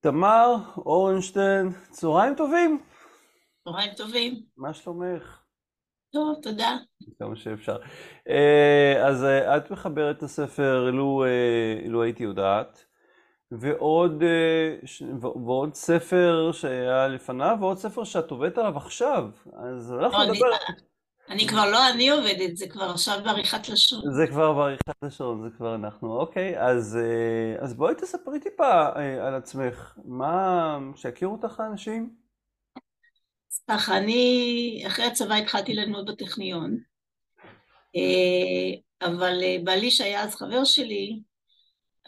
תמר אורנשטיין, צהריים טובים. צהריים טובים. מה שלומך? טוב, תודה. כמה שאפשר. אה, אז אה, את מחברת את הספר לו, אה, לו הייתי יודעת, ועוד, ועוד ספר שהיה לפניו, ועוד ספר שאת עובדת עליו עכשיו. אז אנחנו לא, נדבר... אני כבר לא אני עובדת, זה כבר עכשיו בעריכת לשון. זה כבר בעריכת לשון, זה כבר אנחנו. אוקיי, אז, אז בואי תספרי טיפה על עצמך. מה, שיכירו אותך האנשים? ככה, אני אחרי הצבא התחלתי ללמוד בטכניון, אה, אבל אה, בעלי שהיה אז חבר שלי,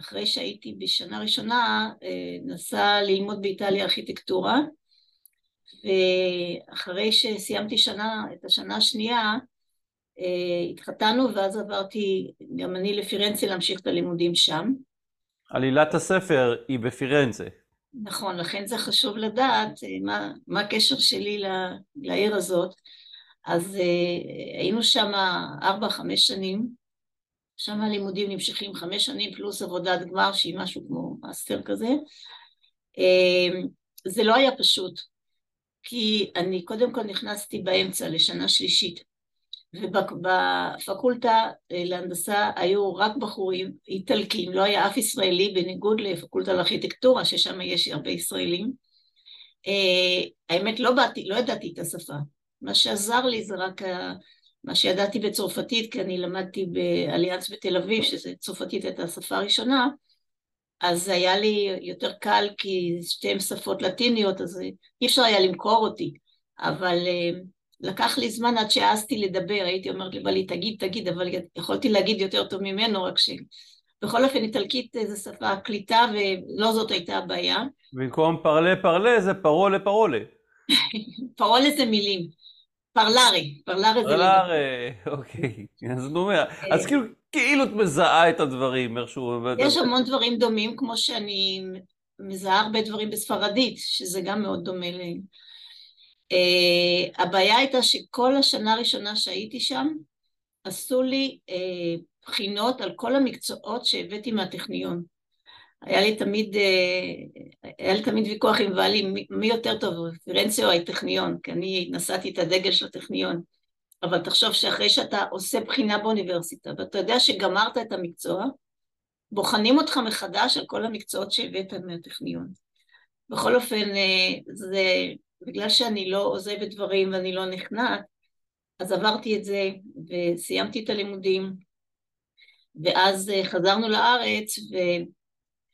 אחרי שהייתי בשנה ראשונה, אה, נסע ללמוד באיטליה ארכיטקטורה, ואחרי שסיימתי שנה, את השנה השנייה, התחתנו ואז עברתי גם אני לפירנצה להמשיך את הלימודים שם. עלילת הספר היא בפירנצה. נכון, לכן זה חשוב לדעת מה, מה הקשר שלי לעיר הזאת. אז היינו שם ארבע-חמש שנים, שם הלימודים נמשכים חמש שנים פלוס עבודת גמר שהיא משהו כמו מאסטר כזה. זה לא היה פשוט, כי אני קודם כל נכנסתי באמצע לשנה שלישית, ובפקולטה להנדסה היו רק בחורים איטלקים, לא היה אף ישראלי בניגוד לפקולטה לארכיטקטורה ששם יש הרבה ישראלים. האמת לא באתי, לא ידעתי את השפה, מה שעזר לי זה רק מה שידעתי בצרפתית כי אני למדתי באליאנס בתל אביב שזה צרפתית הייתה השפה הראשונה אז היה לי יותר קל כי שתיהן שפות לטיניות אז אי אפשר היה למכור אותי אבל לקח לי זמן עד שהעזתי לדבר, הייתי אומרת לבעלי תגיד תגיד, אבל יכולתי להגיד יותר טוב ממנו, רק ש... בכל אופן איטלקית זה שפה קליטה ולא זאת הייתה הבעיה. במקום פרלה פרלה זה פרולה פרולה. פרולה זה מילים. פרלרי, פרלרי זה... פרלרי, אוקיי. אז דומה. אז כאילו, כאילו את מזהה את הדברים איכשהו. יש המון דברים דומים, כמו שאני מזהה הרבה דברים בספרדית, שזה גם מאוד דומה ל... Uh, הבעיה הייתה שכל השנה הראשונה שהייתי שם עשו לי uh, בחינות על כל המקצועות שהבאתי מהטכניון. היה לי תמיד, uh, היה לי תמיד ויכוח עם בעלי מי, יותר טוב, פירנצה או הטכניון, כי אני נשאתי את הדגל של הטכניון. אבל תחשוב שאחרי שאתה עושה בחינה באוניברסיטה ואתה יודע שגמרת את המקצוע, בוחנים אותך מחדש על כל המקצועות שהבאת מהטכניון. בכל אופן, זה בגלל שאני לא עוזבת דברים ואני לא נכנעת, אז עברתי את זה וסיימתי את הלימודים, ואז אה, חזרנו לארץ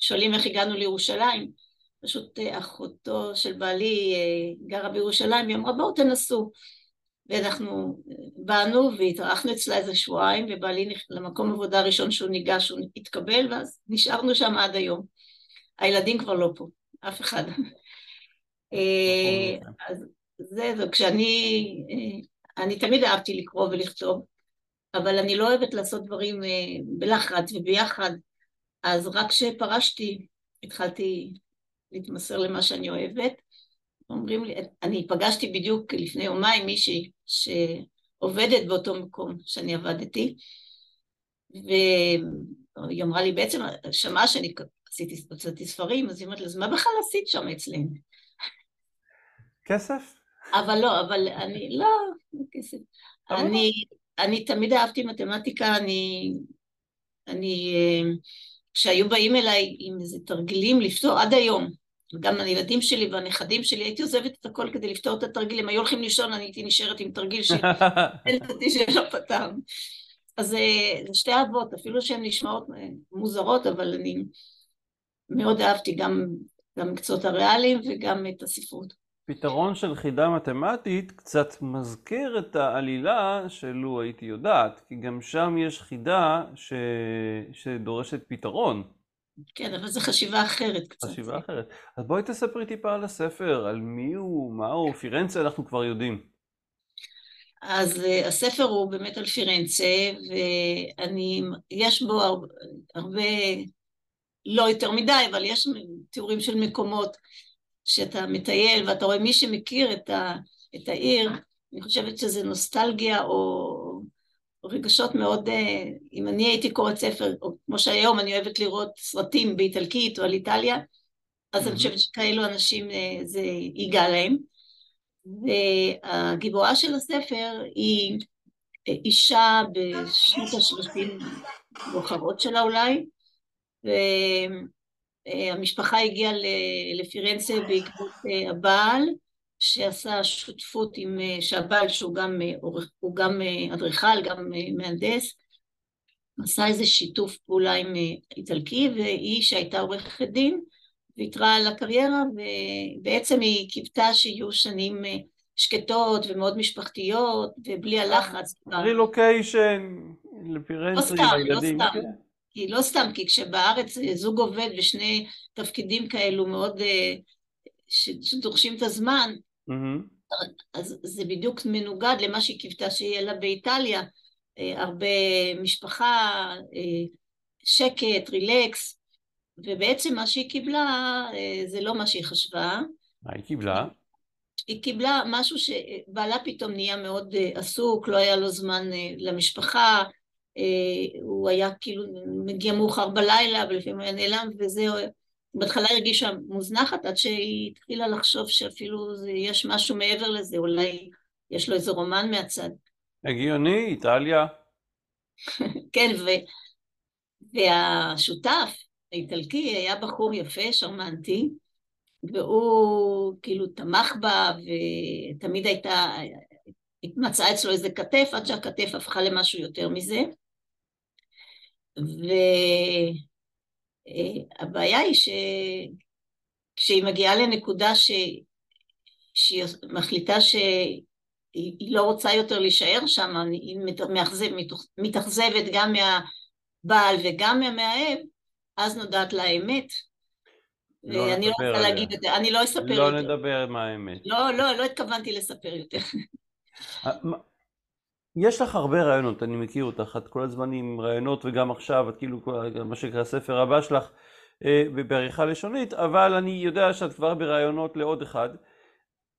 ושואלים איך הגענו לירושלים. פשוט אה, אחותו של בעלי אה, גרה בירושלים, היא אמרה בואו תנסו. ואנחנו באנו והתארחנו אצלה איזה שבועיים, ובעלי למקום עבודה הראשון שהוא ניגש, הוא התקבל, ואז נשארנו שם עד היום. הילדים כבר לא פה, אף אחד. אה, נכון, נכון. אז זה, וכשאני, אה, אני תמיד אהבתי לקרוא ולכתוב, אבל אני לא אוהבת לעשות דברים אה, בלחץ וביחד, אז רק כשפרשתי התחלתי להתמסר למה שאני אוהבת. אומרים לי, אני פגשתי בדיוק לפני יומיים מישהי שעובדת באותו מקום שאני עבדתי, והיא אמרה לי, בעצם שמעה שאני עשיתי, הוצאתי ספרים, אז היא אומרת לה, אז מה בכלל עשית שם אצלנו? כסף? אבל לא, אבל אני, לא, לא כסף. אני, אני תמיד אהבתי מתמטיקה, אני, אני, כשהיו באים אליי עם איזה תרגילים לפתור, עד היום, גם הילדים שלי והנכדים שלי, הייתי עוזבת את הכל כדי לפתור את התרגילים, היו הולכים לישון, אני הייתי נשארת עם תרגיל שאין שלא פתר. אז זה שתי אהבות, אפילו שהן נשמעות מוזרות, אבל אני מאוד אהבתי גם את המקצועות הריאליים וגם את הספרות. פתרון של חידה מתמטית קצת מזכיר את העלילה שלו הייתי יודעת, כי גם שם יש חידה ש... שדורשת פתרון. כן, אבל זו חשיבה אחרת קצת. חשיבה אחרת. אז בואי תספרי טיפה על הספר, על מי הוא, מה הוא, פירנצה אנחנו כבר יודעים. אז uh, הספר הוא באמת על פירנצה, ואני, יש בו הרבה, הרבה, לא יותר מדי, אבל יש תיאורים של מקומות שאתה מטייל ואתה רואה מי שמכיר את, ה, את העיר, אני חושבת שזה נוסטלגיה או רגשות מאוד, אה, אם אני הייתי קוראת ספר, או כמו שהיום אני אוהבת לראות סרטים באיטלקית או על איטליה, אז אני חושבת שכאלו אנשים זה ייגע להם. והגיבורה של הספר היא אישה בשנות השלושים מאוחרות שלה אולי, והמשפחה הגיעה לפירנצה בעקבות הבעל, שעשה שותפות עם, שהבעל שהוא גם, גם אדריכל, גם מהנדס, עשה איזה שיתוף פעולה עם איטלקי, והיא שהייתה עורכת דין, ויתרה על הקריירה, ובעצם היא קיוותה שיהיו שנים שקטות ומאוד משפחתיות, ובלי הלחץ. רילוקיישן לפירנצה עם הילדים. לא סתם, לא סתם. כי לא סתם, כי כשבארץ זוג עובד בשני תפקידים כאלו מאוד, שדורשים את הזמן, אז זה בדיוק מנוגד למה שהיא קיוותה שיהיה לה באיטליה. הרבה משפחה, שקט, רילקס, ובעצם מה שהיא קיבלה זה לא מה שהיא חשבה. מה היא קיבלה? היא קיבלה משהו שבעלה פתאום נהיה מאוד עסוק, לא היה לו זמן למשפחה, הוא היה כאילו מגיע מאוחר בלילה ולפעמים היה נעלם וזהו, בהתחלה הרגישה מוזנחת עד שהיא התחילה לחשוב שאפילו יש משהו מעבר לזה, אולי יש לו איזה רומן מהצד. הגיוני, איטליה. כן, ו... והשותף האיטלקי היה בחור יפה, שרמנטי, והוא כאילו תמך בה, ותמיד הייתה, מצאה אצלו איזה כתף, עד שהכתף הפכה למשהו יותר מזה. והבעיה היא שכשהיא מגיעה לנקודה ש... שהיא מחליטה שהיא לא רוצה יותר להישאר שם, היא מתאכזב, מתאכזבת גם מהבעל וגם מהמאהב, אז נודעת לה האמת. לא אני לא רוצה להגיד את זה, אני לא אספר לא יותר. לא נדבר מה האמת. לא, לא, לא התכוונתי לספר יותר. יש לך הרבה רעיונות, אני מכיר אותך, את כל הזמן עם רעיונות וגם עכשיו, את כאילו, מה שנקרא הספר הבא שלך אה, בעריכה לשונית, אבל אני יודע שאת כבר ברעיונות לעוד אחד.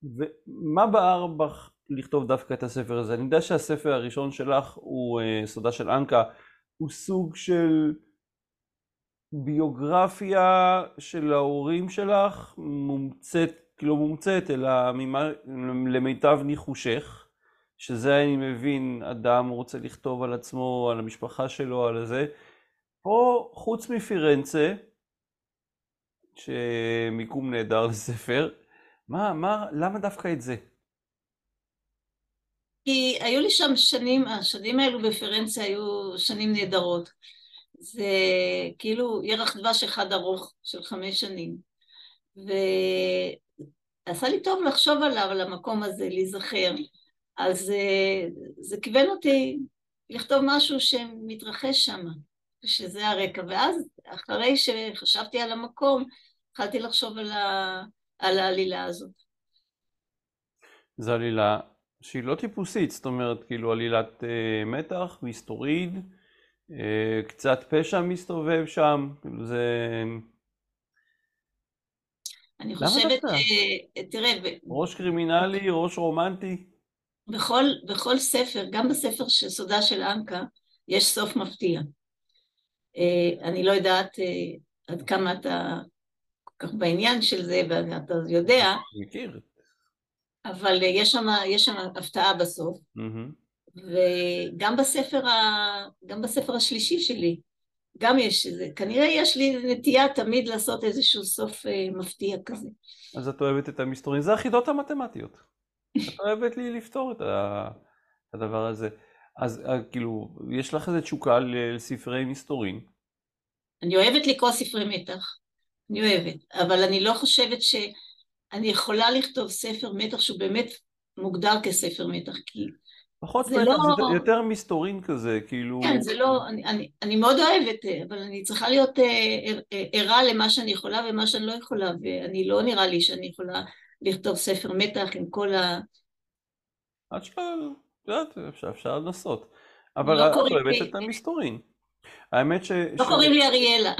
ומה בער בך לכתוב דווקא את הספר הזה? אני יודע שהספר הראשון שלך הוא אה, סודה של אנקה, הוא סוג של ביוגרפיה של ההורים שלך, מומצאת, לא מומצאת, אלא ממה, למיטב ניחושך. שזה אני מבין, אדם רוצה לכתוב על עצמו, על המשפחה שלו, על זה. פה, חוץ מפירנצה, שמיקום נהדר לספר, מה, מה, למה דווקא את זה? כי היו לי שם שנים, השנים האלו בפירנצה היו שנים נהדרות. זה כאילו ירח דבש אחד ארוך של חמש שנים. ועשה לי טוב לחשוב עליו, על המקום הזה, להיזכר. אז אה, זה כיוון אותי לכתוב משהו שמתרחש שם, שזה הרקע. ואז אחרי שחשבתי על המקום, התחלתי לחשוב על, ה... על העלילה הזאת. זו עלילה שהיא לא טיפוסית, זאת אומרת, כאילו עלילת אה, מתח, מסתוריד, אה, קצת פשע מסתובב שם, כאילו זה... אני חושבת, אה, תראה... ראש קרימינלי, ראש רומנטי. בכל, בכל ספר, גם בספר של סודה של אנקה, יש סוף מפתיע. אה, אני לא יודעת אה, עד כמה אתה כל כך בעניין של זה ואתה יודע. מכיר. אבל יש שם, יש שם הפתעה בסוף. וגם בספר, ה, גם בספר השלישי שלי, גם יש איזה, כנראה יש לי נטייה תמיד לעשות איזשהו סוף אה, מפתיע כזה. אז את אוהבת את המסתורים, זה החידות המתמטיות. את אוהבת לי לפתור את הדבר הזה. אז אה, כאילו, יש לך איזה תשוקה לספרי מסתורים? אני אוהבת לקרוא ספרי מתח, אני אוהבת, אבל אני לא חושבת שאני יכולה לכתוב ספר מתח שהוא באמת מוגדר כספר מתח, כי פחות מתח, לא... זה יותר מסתורין כזה, כאילו... כן, זה לא... אני, אני, אני מאוד אוהבת, אבל אני צריכה להיות אה, אה, ערה למה שאני יכולה ומה שאני לא יכולה, ואני לא נראה לי שאני יכולה לכתוב ספר מתח עם כל ה... את יודעת, אפשר, אפשר לנסות. אבל לא את אוהבת את המסתורין. האמת ש... לא ש... קוראים לי אריאלה.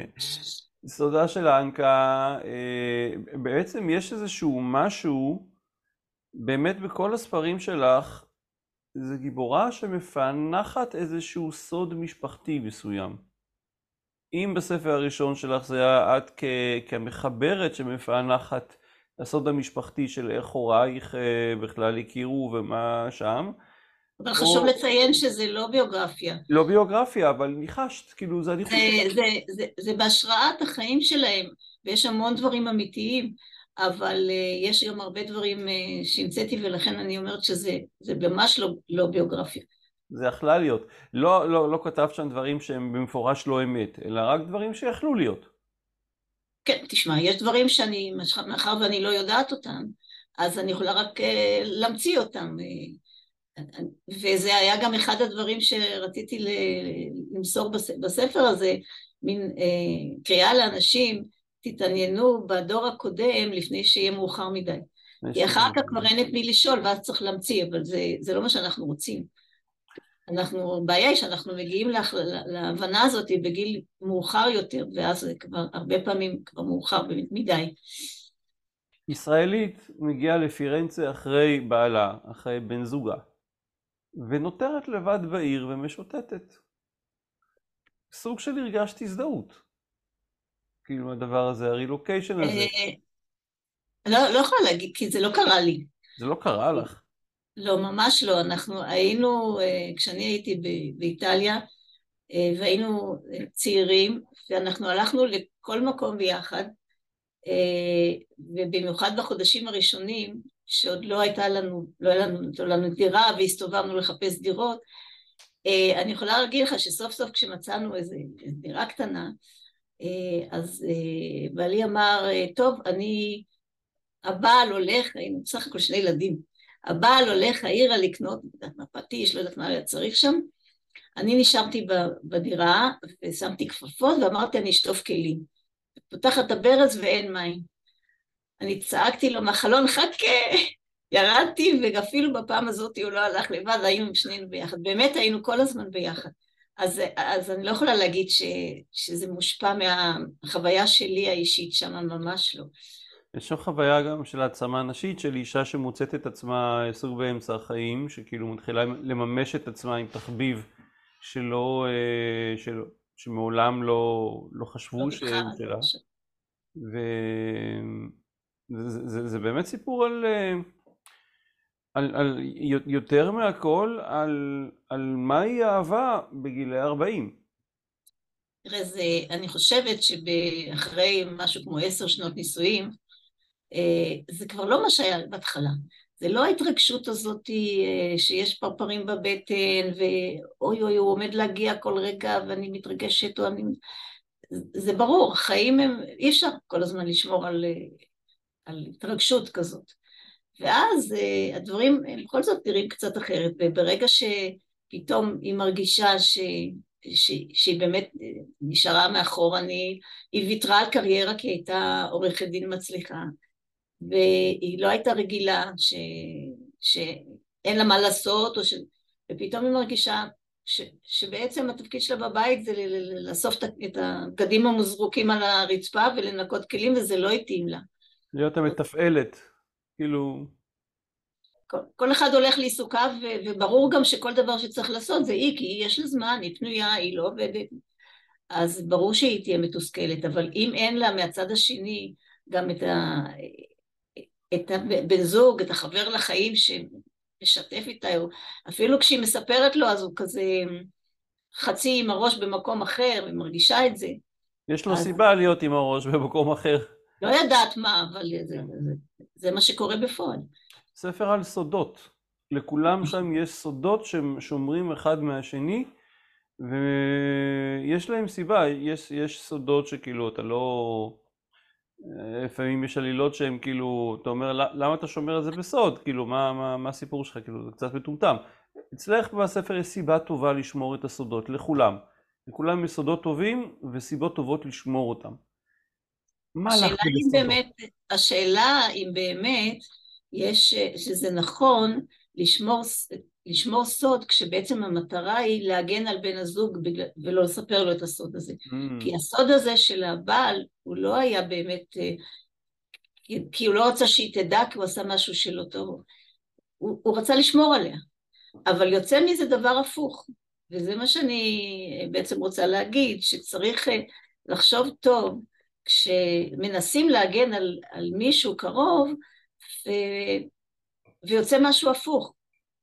סודה של אנקה, אה, בעצם יש איזשהו משהו, באמת בכל הספרים שלך, זה גיבורה שמפענחת איזשהו סוד משפחתי מסוים. אם בספר הראשון שלך זה היה את כ... כמחברת שמפענחת הסוד המשפחתי של איך הורייך אה, בכלל הכירו ומה שם. אבל חשוב לציין שזה לא ביוגרפיה. לא ביוגרפיה, אבל ניחשת, כאילו זה אני חושבת. זה, זה, זה, זה בהשראת החיים שלהם, ויש המון דברים אמיתיים, אבל uh, יש גם הרבה דברים uh, שהמצאתי, ולכן אני אומרת שזה ממש לא, לא ביוגרפיה. זה יכלה להיות. לא, לא, לא כתבת שם דברים שהם במפורש לא אמת, אלא רק דברים שיכלו להיות. כן, תשמע, יש דברים שאני, מאחר ואני לא יודעת אותם, אז אני יכולה רק uh, להמציא אותם. וזה היה גם אחד הדברים שרציתי למסור בספר הזה, מין uh, קריאה לאנשים, תתעניינו בדור הקודם לפני שיהיה מאוחר מדי. כי אחר כך כבר אין את מי לשאול ואז צריך להמציא, אבל זה, זה לא מה שאנחנו רוצים. אנחנו, הבעיה היא שאנחנו מגיעים לה, להבנה הזאת בגיל מאוחר יותר, ואז זה כבר הרבה פעמים כבר מאוחר מדי. ישראלית מגיעה לפירנצה אחרי בעלה, אחרי בן זוגה, ונותרת לבד בעיר ומשוטטת. סוג של הרגשת הזדהות. כאילו הדבר הזה, הרילוקיישן הזה. אה, לא, לא יכולה להגיד, כי זה לא קרה לי. זה לא קרה לך? לא, ממש לא. אנחנו היינו, אה, כשאני הייתי באיטליה, אה, והיינו צעירים, ואנחנו הלכנו לכל מקום ביחד, ובמיוחד בחודשים הראשונים, שעוד לא הייתה לנו, לא היה לנו, לא לנו דירה והסתובבנו לחפש דירות, אני יכולה להגיד לך שסוף סוף כשמצאנו איזו דירה קטנה, אה, אז אה, בעלי אמר, אה, טוב, אני, הבעל הולך, היינו בסך הכל שני ילדים, הבעל הולך העירה לקנות, מה פטיש, לא יודעת מה היה צריך שם, אני נשארתי בדירה ושמתי כפפות ואמרתי אני אשטוף כלים. פותחת את הברז ואין מים. אני צעקתי לו מהחלון חכה, ירדתי ואפילו בפעם הזאת הוא לא הלך לבד, היינו שנינו ביחד, באמת היינו כל הזמן ביחד. אז, אז אני לא יכולה להגיד ש, שזה מושפע מהחוויה שלי האישית שם, ממש לא. יש שם חוויה גם של העצמה נשית של אישה שמוצאת את עצמה סוג באמצע החיים, שכאילו מתחילה לממש את עצמה עם תחביב שלא, אה, שלא שמעולם לא, לא חשבו לא שהם שלה. וזה זה, זה באמת סיפור על... אה, על, על יותר מהכל על, על מהי אהבה בגילי 40. תראה, זה, אני חושבת שאחרי משהו כמו עשר שנות נישואים, זה כבר לא מה שהיה בהתחלה. זה לא ההתרגשות הזאת אה, שיש פרפרים בבטן, ואוי אוי, הוא עומד להגיע כל רגע ואני מתרגשת, או אני... זה ברור, חיים הם... אי אפשר כל הזמן לשמור על, אה, על התרגשות כזאת. ואז הדברים הם בכל זאת נראים קצת אחרת, וברגע שפתאום היא מרגישה ש... ש... שהיא באמת נשארה מאחור, אני... היא ויתרה על קריירה כי היא הייתה עורכת דין מצליחה, והיא לא הייתה רגילה ש... שאין לה מה לעשות, ש... ופתאום היא מרגישה ש... שבעצם התפקיד שלה בבית זה לאסוף את הבגדים המוזרוקים על הרצפה ולנקות כלים, וזה לא התאים לה. להיות המתפעלת. כאילו... כל, כל אחד הולך לעיסוקיו, וברור גם שכל דבר שצריך לעשות זה היא, כי יש לה זמן, היא פנויה, היא לא עובדת. אז ברור שהיא תהיה מתוסכלת, אבל אם אין לה מהצד השני גם את, ה, את הבן זוג, את החבר לחיים שמשתף איתה, אפילו כשהיא מספרת לו אז הוא כזה חצי עם הראש במקום אחר, ומרגישה את זה. יש לו אז... סיבה להיות עם הראש במקום אחר. לא יודעת מה, אבל זה, זה, זה מה שקורה בפועל. ספר על סודות. לכולם שם יש סודות ששומרים אחד מהשני, ויש להם סיבה, יש, יש סודות שכאילו אתה לא... לפעמים יש עלילות שהן כאילו, אתה אומר למה אתה שומר את זה בסוד, כאילו מה, מה, מה הסיפור שלך, כאילו זה קצת מטומטם. אצלך בספר יש סיבה טובה לשמור את הסודות, לכולם. לכולם יש סודות טובים וסיבות טובות לשמור אותם. מה אם באמת, השאלה אם באמת יש, שזה נכון לשמור, לשמור סוד כשבעצם המטרה היא להגן על בן הזוג ולא לספר לו את הסוד הזה. Mm. כי הסוד הזה של הבעל הוא לא היה באמת, אה, כי הוא לא רצה שהיא תדע כי הוא עשה משהו שלא טוב. הוא, הוא רצה לשמור עליה. אבל יוצא מזה דבר הפוך. וזה מה שאני בעצם רוצה להגיד, שצריך אה, לחשוב טוב כשמנסים להגן על, על מישהו קרוב ו, ויוצא משהו הפוך,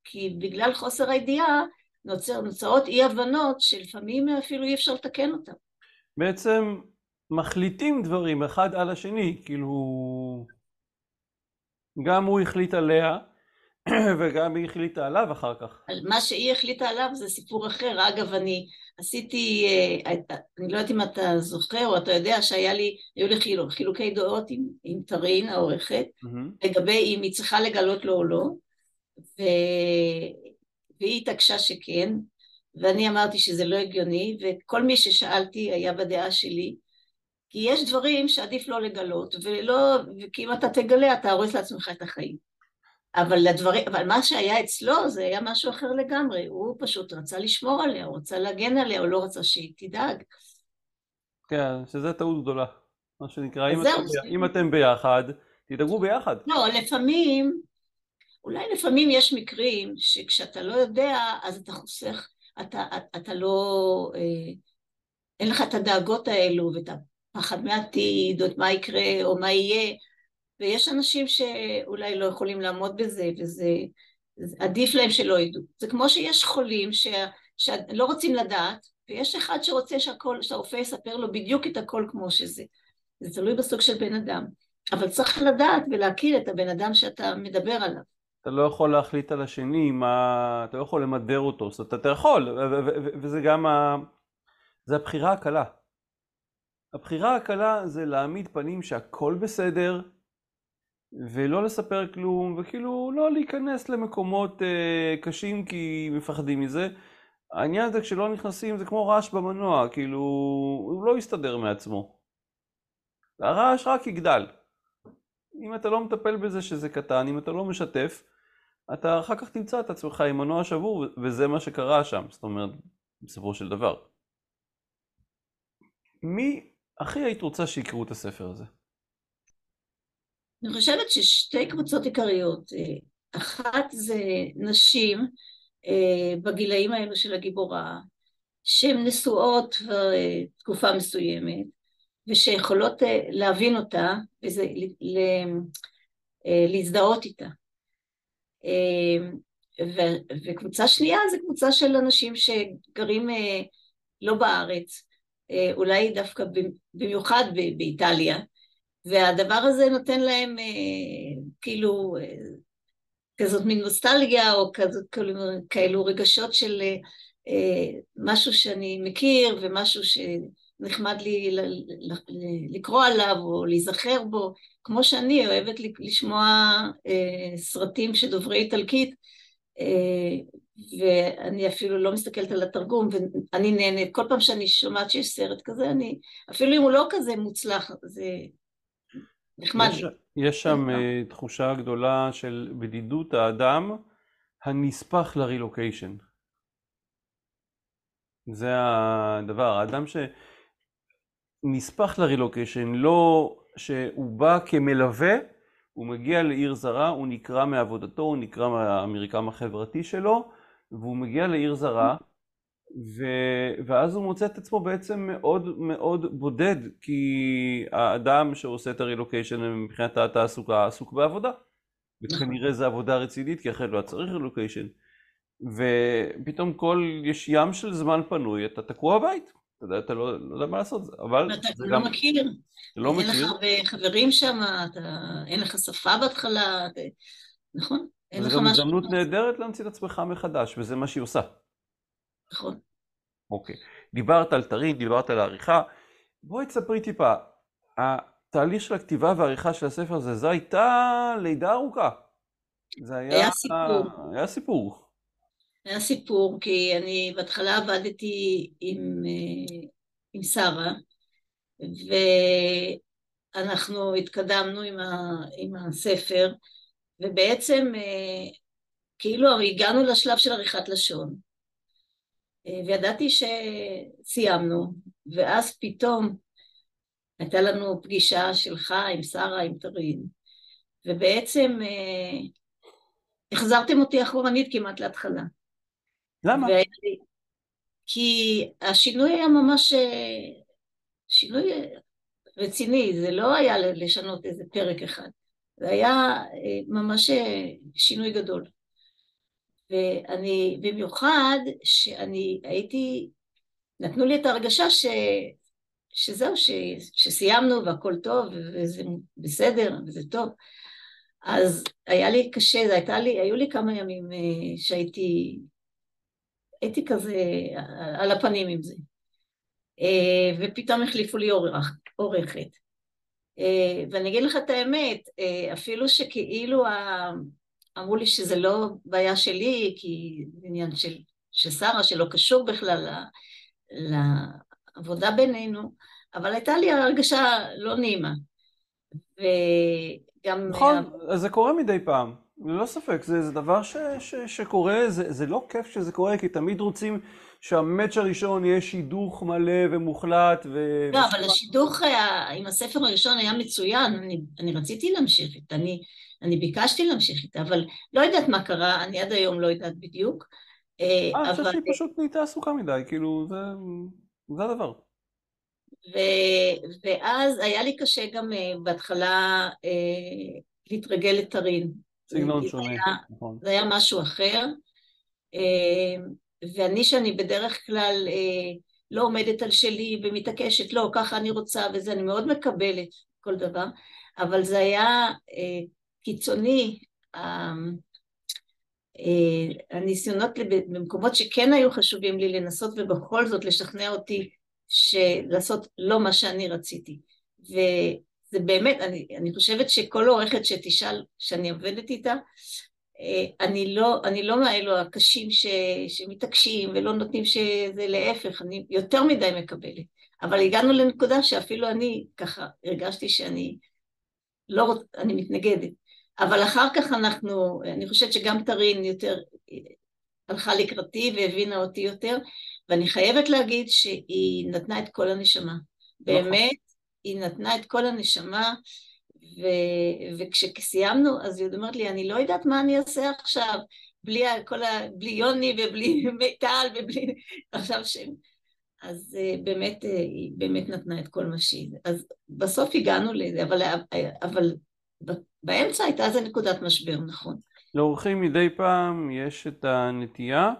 כי בגלל חוסר הידיעה נוצר, נוצרות אי הבנות שלפעמים אפילו אי אפשר לתקן אותן. בעצם מחליטים דברים אחד על השני, כאילו גם הוא החליט עליה וגם היא החליטה עליו אחר כך. מה שהיא החליטה עליו זה סיפור אחר. אגב, אני עשיתי, אה, אני לא יודעת אם אתה זוכר או אתה יודע שהיה לי, היו לי חילוק, חילוקי דעות עם, עם טרין העורכת, mm-hmm. לגבי אם היא צריכה לגלות לו או לא, ו... והיא התעקשה שכן, ואני אמרתי שזה לא הגיוני, וכל מי ששאלתי היה בדעה שלי, כי יש דברים שעדיף לא לגלות, ולא, כי אם אתה תגלה אתה הורס לעצמך את החיים. אבל, לדברים, אבל מה שהיה אצלו זה היה משהו אחר לגמרי, הוא פשוט רצה לשמור עליה, הוא רצה להגן עליה, הוא לא רצה שהיא תדאג. כן, שזה טעות גדולה, מה שנקרא, אם אתם, אם אתם ביחד, תדאגו ביחד. לא, לפעמים, אולי לפעמים יש מקרים שכשאתה לא יודע, אז אתה חוסך, אתה, אתה לא, אה, אין לך את הדאגות האלו ואת הפחד מעתיד, או את מה יקרה, או מה יהיה, ויש אנשים שאולי לא יכולים לעמוד בזה, וזה עדיף להם שלא ידעו. זה כמו שיש חולים ש... שלא רוצים לדעת, ויש אחד שרוצה שהכל, שהרופא יספר לו בדיוק את הכל כמו שזה. זה תלוי בסוג של בן אדם. אבל צריך לדעת ולהכיר את הבן אדם שאתה מדבר עליו. אתה לא יכול להחליט על השני, מה... אתה לא יכול למדר אותו, זאת אומרת, אתה יכול, וזה גם ה... זה הבחירה הקלה. הבחירה הקלה זה להעמיד פנים שהכל בסדר, ולא לספר כלום, וכאילו לא להיכנס למקומות אה, קשים כי מפחדים מזה. העניין הזה כשלא נכנסים זה כמו רעש במנוע, כאילו הוא לא יסתדר מעצמו. הרעש רק יגדל. אם אתה לא מטפל בזה שזה קטן, אם אתה לא משתף, אתה אחר כך תמצא את עצמך עם מנוע שבור, וזה מה שקרה שם, זאת אומרת, בסופו של דבר. מי הכי היית רוצה שיקראו את הספר הזה? אני חושבת ששתי קבוצות עיקריות, אה, אחת זה נשים אה, בגילאים האלו של הגיבורה, שהן נשואות אה, תקופה מסוימת, ושיכולות להבין אותה וזה, להזדהות איתה. וקבוצה שנייה זה קבוצה של אנשים שגרים לא בארץ, אולי דווקא במיוחד באיטליה, והדבר הזה נותן להם אה, כאילו אה, כזאת מין נוסטלגיה או כזאת כאילו, כאלו רגשות של אה, אה, משהו שאני מכיר ומשהו שנחמד לי לקרוא עליו או להיזכר בו, כמו שאני אוהבת לשמוע אה, סרטים שדוברי איטלקית אה, ואני אפילו לא מסתכלת על התרגום ואני נהנית, כל פעם שאני שומעת שיש סרט כזה, אני, אפילו אם הוא לא כזה מוצלח, זה נחמד יש, יש שם uh, תחושה גדולה של בדידות האדם הנספח לרילוקיישן. זה הדבר, האדם שנספח לרילוקיישן, לא שהוא בא כמלווה, הוא מגיע לעיר זרה, הוא נקרא מעבודתו, הוא נקרא מהמרקם החברתי שלו, והוא מגיע לעיר זרה, ו... ואז הוא מוצא את עצמו בעצם מאוד מאוד בודד, כי האדם שעושה את הרילוקיישן מבחינת התעסוקה עסוק בעבודה. וכנראה זו עבודה רצינית, כי אחרת לא צריך רילוקיישן. ופתאום כל, יש ים של זמן פנוי, אתה תקוע בבית. אתה יודע, אתה לא, לא יודע מה לעשות, אבל... אתה לא גם... מכיר. אתה לא מכיר. אין לך חברים שם, אתה... אין לך שפה בהתחלה, אתה... נכון? אין לך משהו... זה גם הזדמנות נהדרת להמציא את עצמך מחדש, וזה מה שהיא עושה. נכון. אוקיי. דיברת על טרין, דיברת על העריכה. בואי תספרי טיפה. התהליך של הכתיבה והעריכה של הספר הזה, זו הייתה לידה ארוכה. זה היה... היה סיפור. היה סיפור. היה סיפור, כי אני בהתחלה עבדתי עם, אה, עם שרה, ואנחנו התקדמנו עם, ה, עם הספר, ובעצם אה, כאילו הגענו לשלב של עריכת לשון. וידעתי שסיימנו, ואז פתאום הייתה לנו פגישה שלך עם שרה, עם טרין, ובעצם אה, החזרתם אותי אחורנית כמעט להתחלה. למה? לי... כי השינוי היה ממש שינוי רציני, זה לא היה לשנות איזה פרק אחד, זה היה ממש שינוי גדול. ואני, במיוחד שאני הייתי, נתנו לי את ההרגשה ש, שזהו, ש, שסיימנו והכל טוב וזה בסדר וזה טוב. אז היה לי קשה, הייתה לי, היו לי כמה ימים אה, שהייתי, הייתי כזה על הפנים עם זה. אה, ופתאום החליפו לי עורך, עורכת. אה, ואני אגיד לך את האמת, אפילו שכאילו אמרו לי שזה לא בעיה שלי, כי זה עניין של, של שרה, שלא קשור בכלל לעבודה בינינו, אבל הייתה לי הרגשה לא נעימה. וגם... נכון, מה... זה קורה מדי פעם, ללא ספק, זה, זה דבר ש, ש, שקורה, זה, זה לא כיף שזה קורה, כי תמיד רוצים שהמאץ' הראשון יהיה שידוך מלא ומוחלט. ו... לא, אבל השידוך אה, עם הספר הראשון היה מצוין, אני, אני רציתי להמשיך איתה, אני, אני ביקשתי להמשיך איתה, אבל לא יודעת מה קרה, אני עד היום לא יודעת בדיוק. אה, אה, אני חושב שהיא פשוט נהייתה עסוקה מדי, כאילו, זה, זה הדבר. ו, ואז היה לי קשה גם uh, בהתחלה להתרגל לטרין. סגנון שונה, נכון. זה היה משהו אחר. Uh, ואני שאני בדרך כלל uh, לא עומדת על שלי ומתעקשת, לא, ככה אני רוצה וזה, אני מאוד מקבלת כל דבר, אבל זה היה uh, קיצוני, הניסיונות במקומות שכן היו חשובים לי לנסות ובכל זאת לשכנע אותי לעשות לא מה שאני רציתי. וזה באמת, אני, אני חושבת שכל עורכת שתשאל, שאני עובדת איתה, אה, אני לא, אני לא מאלו הקשים ש, שמתעקשים ולא נותנים שזה להפך, אני יותר מדי מקבלת. אבל הגענו לנקודה שאפילו אני ככה הרגשתי שאני לא רוצה, אני מתנגדת. אבל אחר כך אנחנו, אני חושבת שגם טרין יותר הלכה לקראתי והבינה אותי יותר, ואני חייבת להגיד שהיא נתנה את כל הנשמה. באמת, היא נתנה את כל הנשמה, ו... וכשסיימנו, אז היא אומרת לי, אני לא יודעת מה אני אעשה עכשיו, בלי, כל ה... בלי יוני ובלי מיטל ובלי... עכשיו שם. אז uh, באמת, uh, היא באמת נתנה את כל מה שהיא... אז בסוף הגענו לזה, אבל, אבל באמצע הייתה איזה נקודת משבר, נכון. לאורחים מדי פעם יש את הנטייה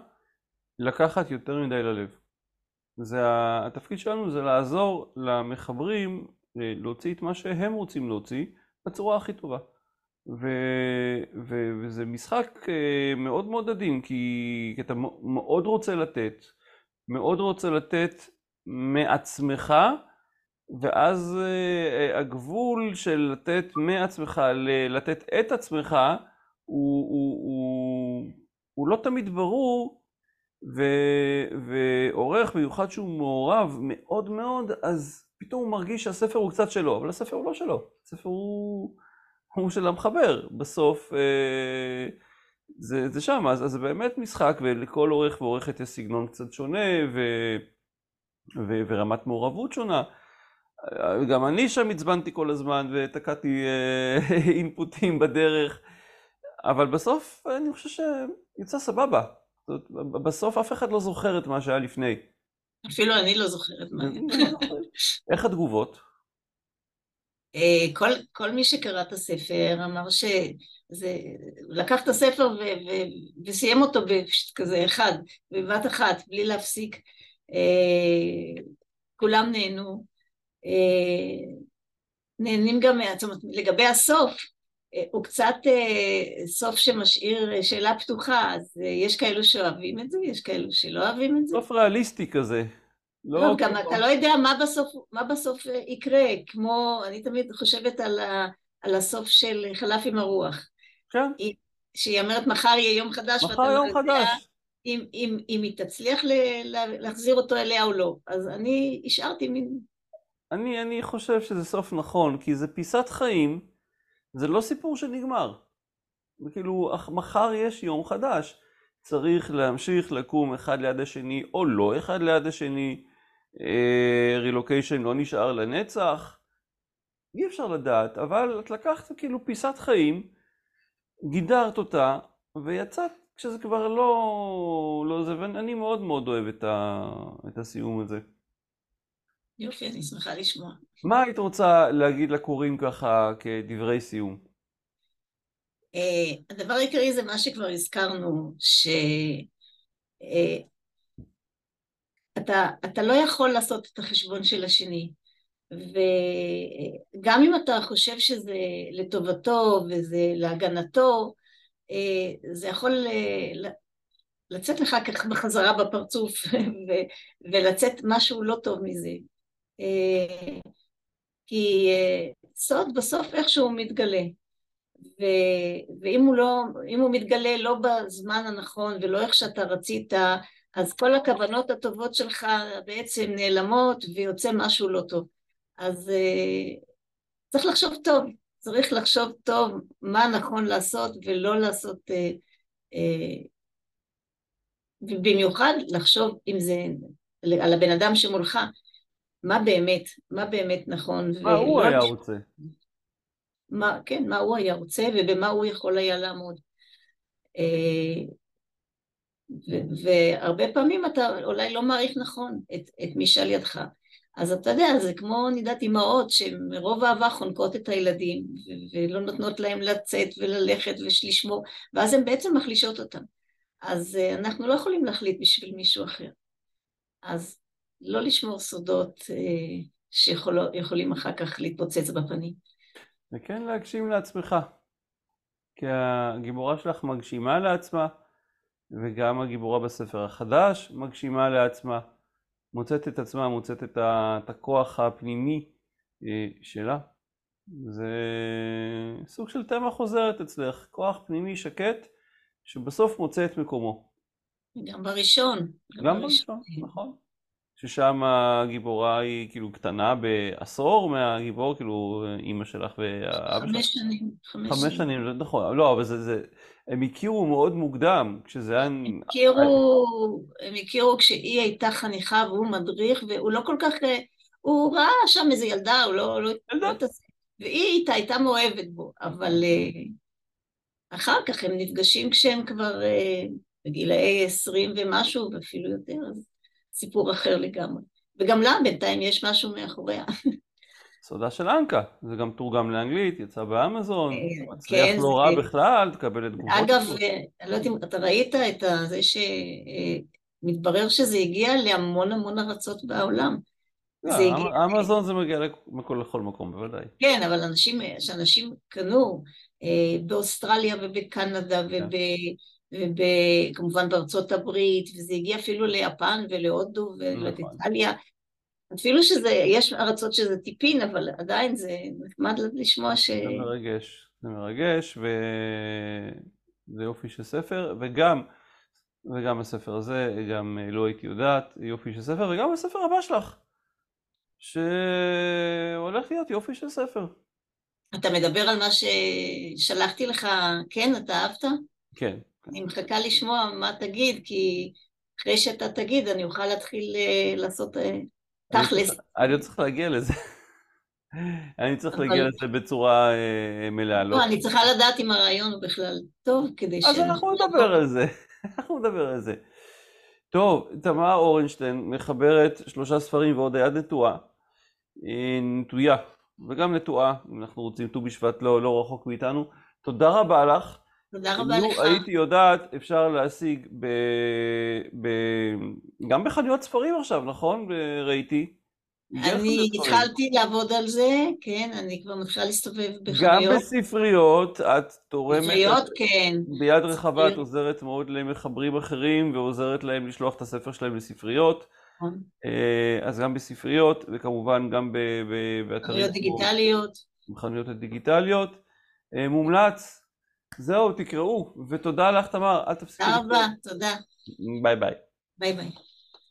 לקחת יותר מדי ללב. זה התפקיד שלנו זה לעזור למחברים אה, להוציא את מה שהם רוצים להוציא בצורה הכי טובה. ו, ו, וזה משחק אה, מאוד מאוד עדין, כי אתה מאוד רוצה לתת, מאוד רוצה לתת מעצמך, ואז אה, הגבול של לתת מעצמך לתת את עצמך הוא, הוא, הוא, הוא לא תמיד ברור, ועורך, במיוחד שהוא מעורב מאוד מאוד, אז פתאום הוא מרגיש שהספר הוא קצת שלו, אבל הספר הוא לא שלו, הספר הוא, הוא של המחבר, בסוף אה, זה, זה שם, אז, זה באמת משחק, ולכל עורך ועורכת יש סגנון קצת שונה, ו, ו, ורמת מעורבות שונה. גם אני שם עצבנתי כל הזמן ותקעתי אה, אינפוטים בדרך. אבל בסוף אני חושב שיצא סבבה. בסוף אף אחד לא זוכר את מה שהיה לפני. אפילו אני לא זוכרת מה. איך התגובות? אה, כל, כל מי שקרא את הספר אמר שזה, לקח את הספר ו, ו, וסיים אותו בכזה אחד, בבת אחת, בלי להפסיק. אה, כולם נהנו. אה, נהנים גם, זאת אומרת, לגבי הסוף, הוא קצת אה, סוף שמשאיר אה, שאלה פתוחה, אז יש כאלו שאוהבים את זה, יש כאלו שלא אוהבים את זה. סוף ריאליסטי כזה. לא, לא גם אתה לא יודע מה בסוף, מה בסוף יקרה, כמו, אני תמיד חושבת על, ה, על הסוף של חלף עם הרוח. כן. שהיא אומרת מחר יהיה יום חדש, מחר יום לא חדש. אם, אם, אם היא תצליח ל, להחזיר אותו אליה או לא. אז אני השארתי מין... אני, אני חושב שזה סוף נכון, כי זה פיסת חיים. זה לא סיפור שנגמר. כאילו, מחר יש יום חדש. צריך להמשיך לקום אחד ליד השני, או לא אחד ליד השני. רילוקיישן אה, לא נשאר לנצח. אי אפשר לדעת, אבל את לקחת כאילו פיסת חיים, גידרת אותה, ויצאת כשזה כבר לא, לא זה, ואני מאוד מאוד אוהב את, ה, את הסיום הזה. יופי, אני שמחה לשמוע. מה היית רוצה להגיד לקוראים ככה כדברי סיום? Uh, הדבר העיקרי זה מה שכבר הזכרנו, שאתה uh, אתה לא יכול לעשות את החשבון של השני. וגם אם אתה חושב שזה לטובתו וזה להגנתו, אה, זה יכול אה, לצאת לך ככה בחזרה בפרצוף ולצאת משהו לא טוב מזה. אה, כי סוד בסוף איכשהו מתגלה. ואם הוא, לא, הוא מתגלה לא בזמן הנכון ולא איך שאתה רצית, אז כל הכוונות הטובות שלך בעצם נעלמות ויוצא משהו לא טוב. אז uh, צריך לחשוב טוב, צריך לחשוב טוב מה נכון לעשות ולא לעשות, uh, uh, ובמיוחד לחשוב אם זה על הבן אדם שמולך, מה באמת, מה באמת נכון. מה הוא היה רוצה. מה, כן, מה הוא היה רוצה ובמה הוא יכול היה לעמוד. והרבה פעמים אתה אולי לא מעריך נכון את, את מי שעל ידך. אז אתה יודע, זה כמו, אני יודעת, אימהות שמרוב אהבה חונקות את הילדים ולא נותנות להם לצאת וללכת ולשמור, ואז הן בעצם מחלישות אותם. אז אה, אנחנו לא יכולים להחליט בשביל מישהו אחר. אז לא לשמור סודות אה, שיכולים אחר כך להתפוצץ בפנים. וכן להגשים לעצמך. כי הגיבורה שלך מגשימה לעצמה, וגם הגיבורה בספר החדש מגשימה לעצמה. מוצאת את עצמה, מוצאת את, ה, את הכוח הפנימי אה, שלה. זה סוג של תמה חוזרת אצלך, כוח פנימי שקט שבסוף מוצא את מקומו. גם בראשון. גם, גם בראשון, נכון. ששם הגיבורה היא כאילו קטנה בעשור מהגיבור, כאילו אימא שלך ואבא שלך. חמש שנים. חמש שנים, נכון. לא, אבל זה, זה, הם הכירו מאוד מוקדם, כשזה היה... הם הכירו, הם הכירו כשהיא הייתה חניכה והוא מדריך, והוא לא כל כך... הוא ראה שם איזה ילדה, הוא לא... לא ילדה. לא והיא איתה הייתה מאוהבת בו, אבל אה, אחר כך הם נפגשים כשהם כבר אה, בגילאי עשרים ומשהו, ואפילו יותר, אז סיפור אחר לגמרי. וגם לה בינתיים יש משהו מאחוריה. סודה של אנקה, זה גם תורגם לאנגלית, יצא באמזון, אה, מצליח כן, לא רע בכלל, תקבל את תגובות. אגב, אה, אני לא יודעת אם אתה ראית את זה שמתברר שזה הגיע להמון המון ארצות בעולם. לא, אמזון זה מגיע לכל מקום, בוודאי. כן, אבל אנשים, שאנשים קנו אה, באוסטרליה ובקנדה כן. וכמובן בארצות הברית, וזה הגיע אפילו ליפן ולהודו ולאיטליה. נכון. אפילו שזה, יש ארצות שזה טיפין, אבל עדיין זה נחמד לשמוע ש... זה מרגש, זה מרגש, וזה יופי של ספר, וגם, וגם הספר הזה, גם לא הייתי יודעת, יופי של ספר, וגם הספר הבא שלך, שהולך להיות יופי של ספר. אתה מדבר על מה ששלחתי לך, כן? אתה אהבת? כן. אני מחכה לשמוע מה תגיד, כי אחרי שאתה תגיד אני אוכל להתחיל אה, לעשות אה, תכלס. אני צריך להגיע לזה. אני צריך להגיע לזה בצורה אה, מלאה. לא, אני צריכה לדעת אם הרעיון הוא בכלל טוב, כדי ש... אז אנחנו נדבר על זה. אנחנו נדבר על זה. טוב, תמר אורנשטיין מחברת שלושה ספרים ועוד היד נטועה. נטויה, וגם נטועה, אם אנחנו רוצים ט"ו בשבט לא, לא רחוק מאיתנו. תודה רבה לך. תודה רבה לך. הייתי יודעת, אפשר להשיג ב... ב... גם בחנויות ספרים עכשיו, אני ראיתי. אני התחלתי לעבוד על זה, כן, אני כבר מתחילה להסתובב בחנויות. גם בספריות, את תורמת... בספריות, כן. ביד רחבה את עוזרת מאוד למחברים אחרים, ועוזרת להם לשלוח את הספר שלהם לספריות. נכון. אה, אז גם בספריות, וכמובן גם באתרים... חנויות דיגיטליות. בחנויות הדיגיטליות. אה, מומלץ, זהו, תקראו, ותודה לך תמר, אל תפסיקי. תודה רבה, תודה. ביי ביי. ביי ביי.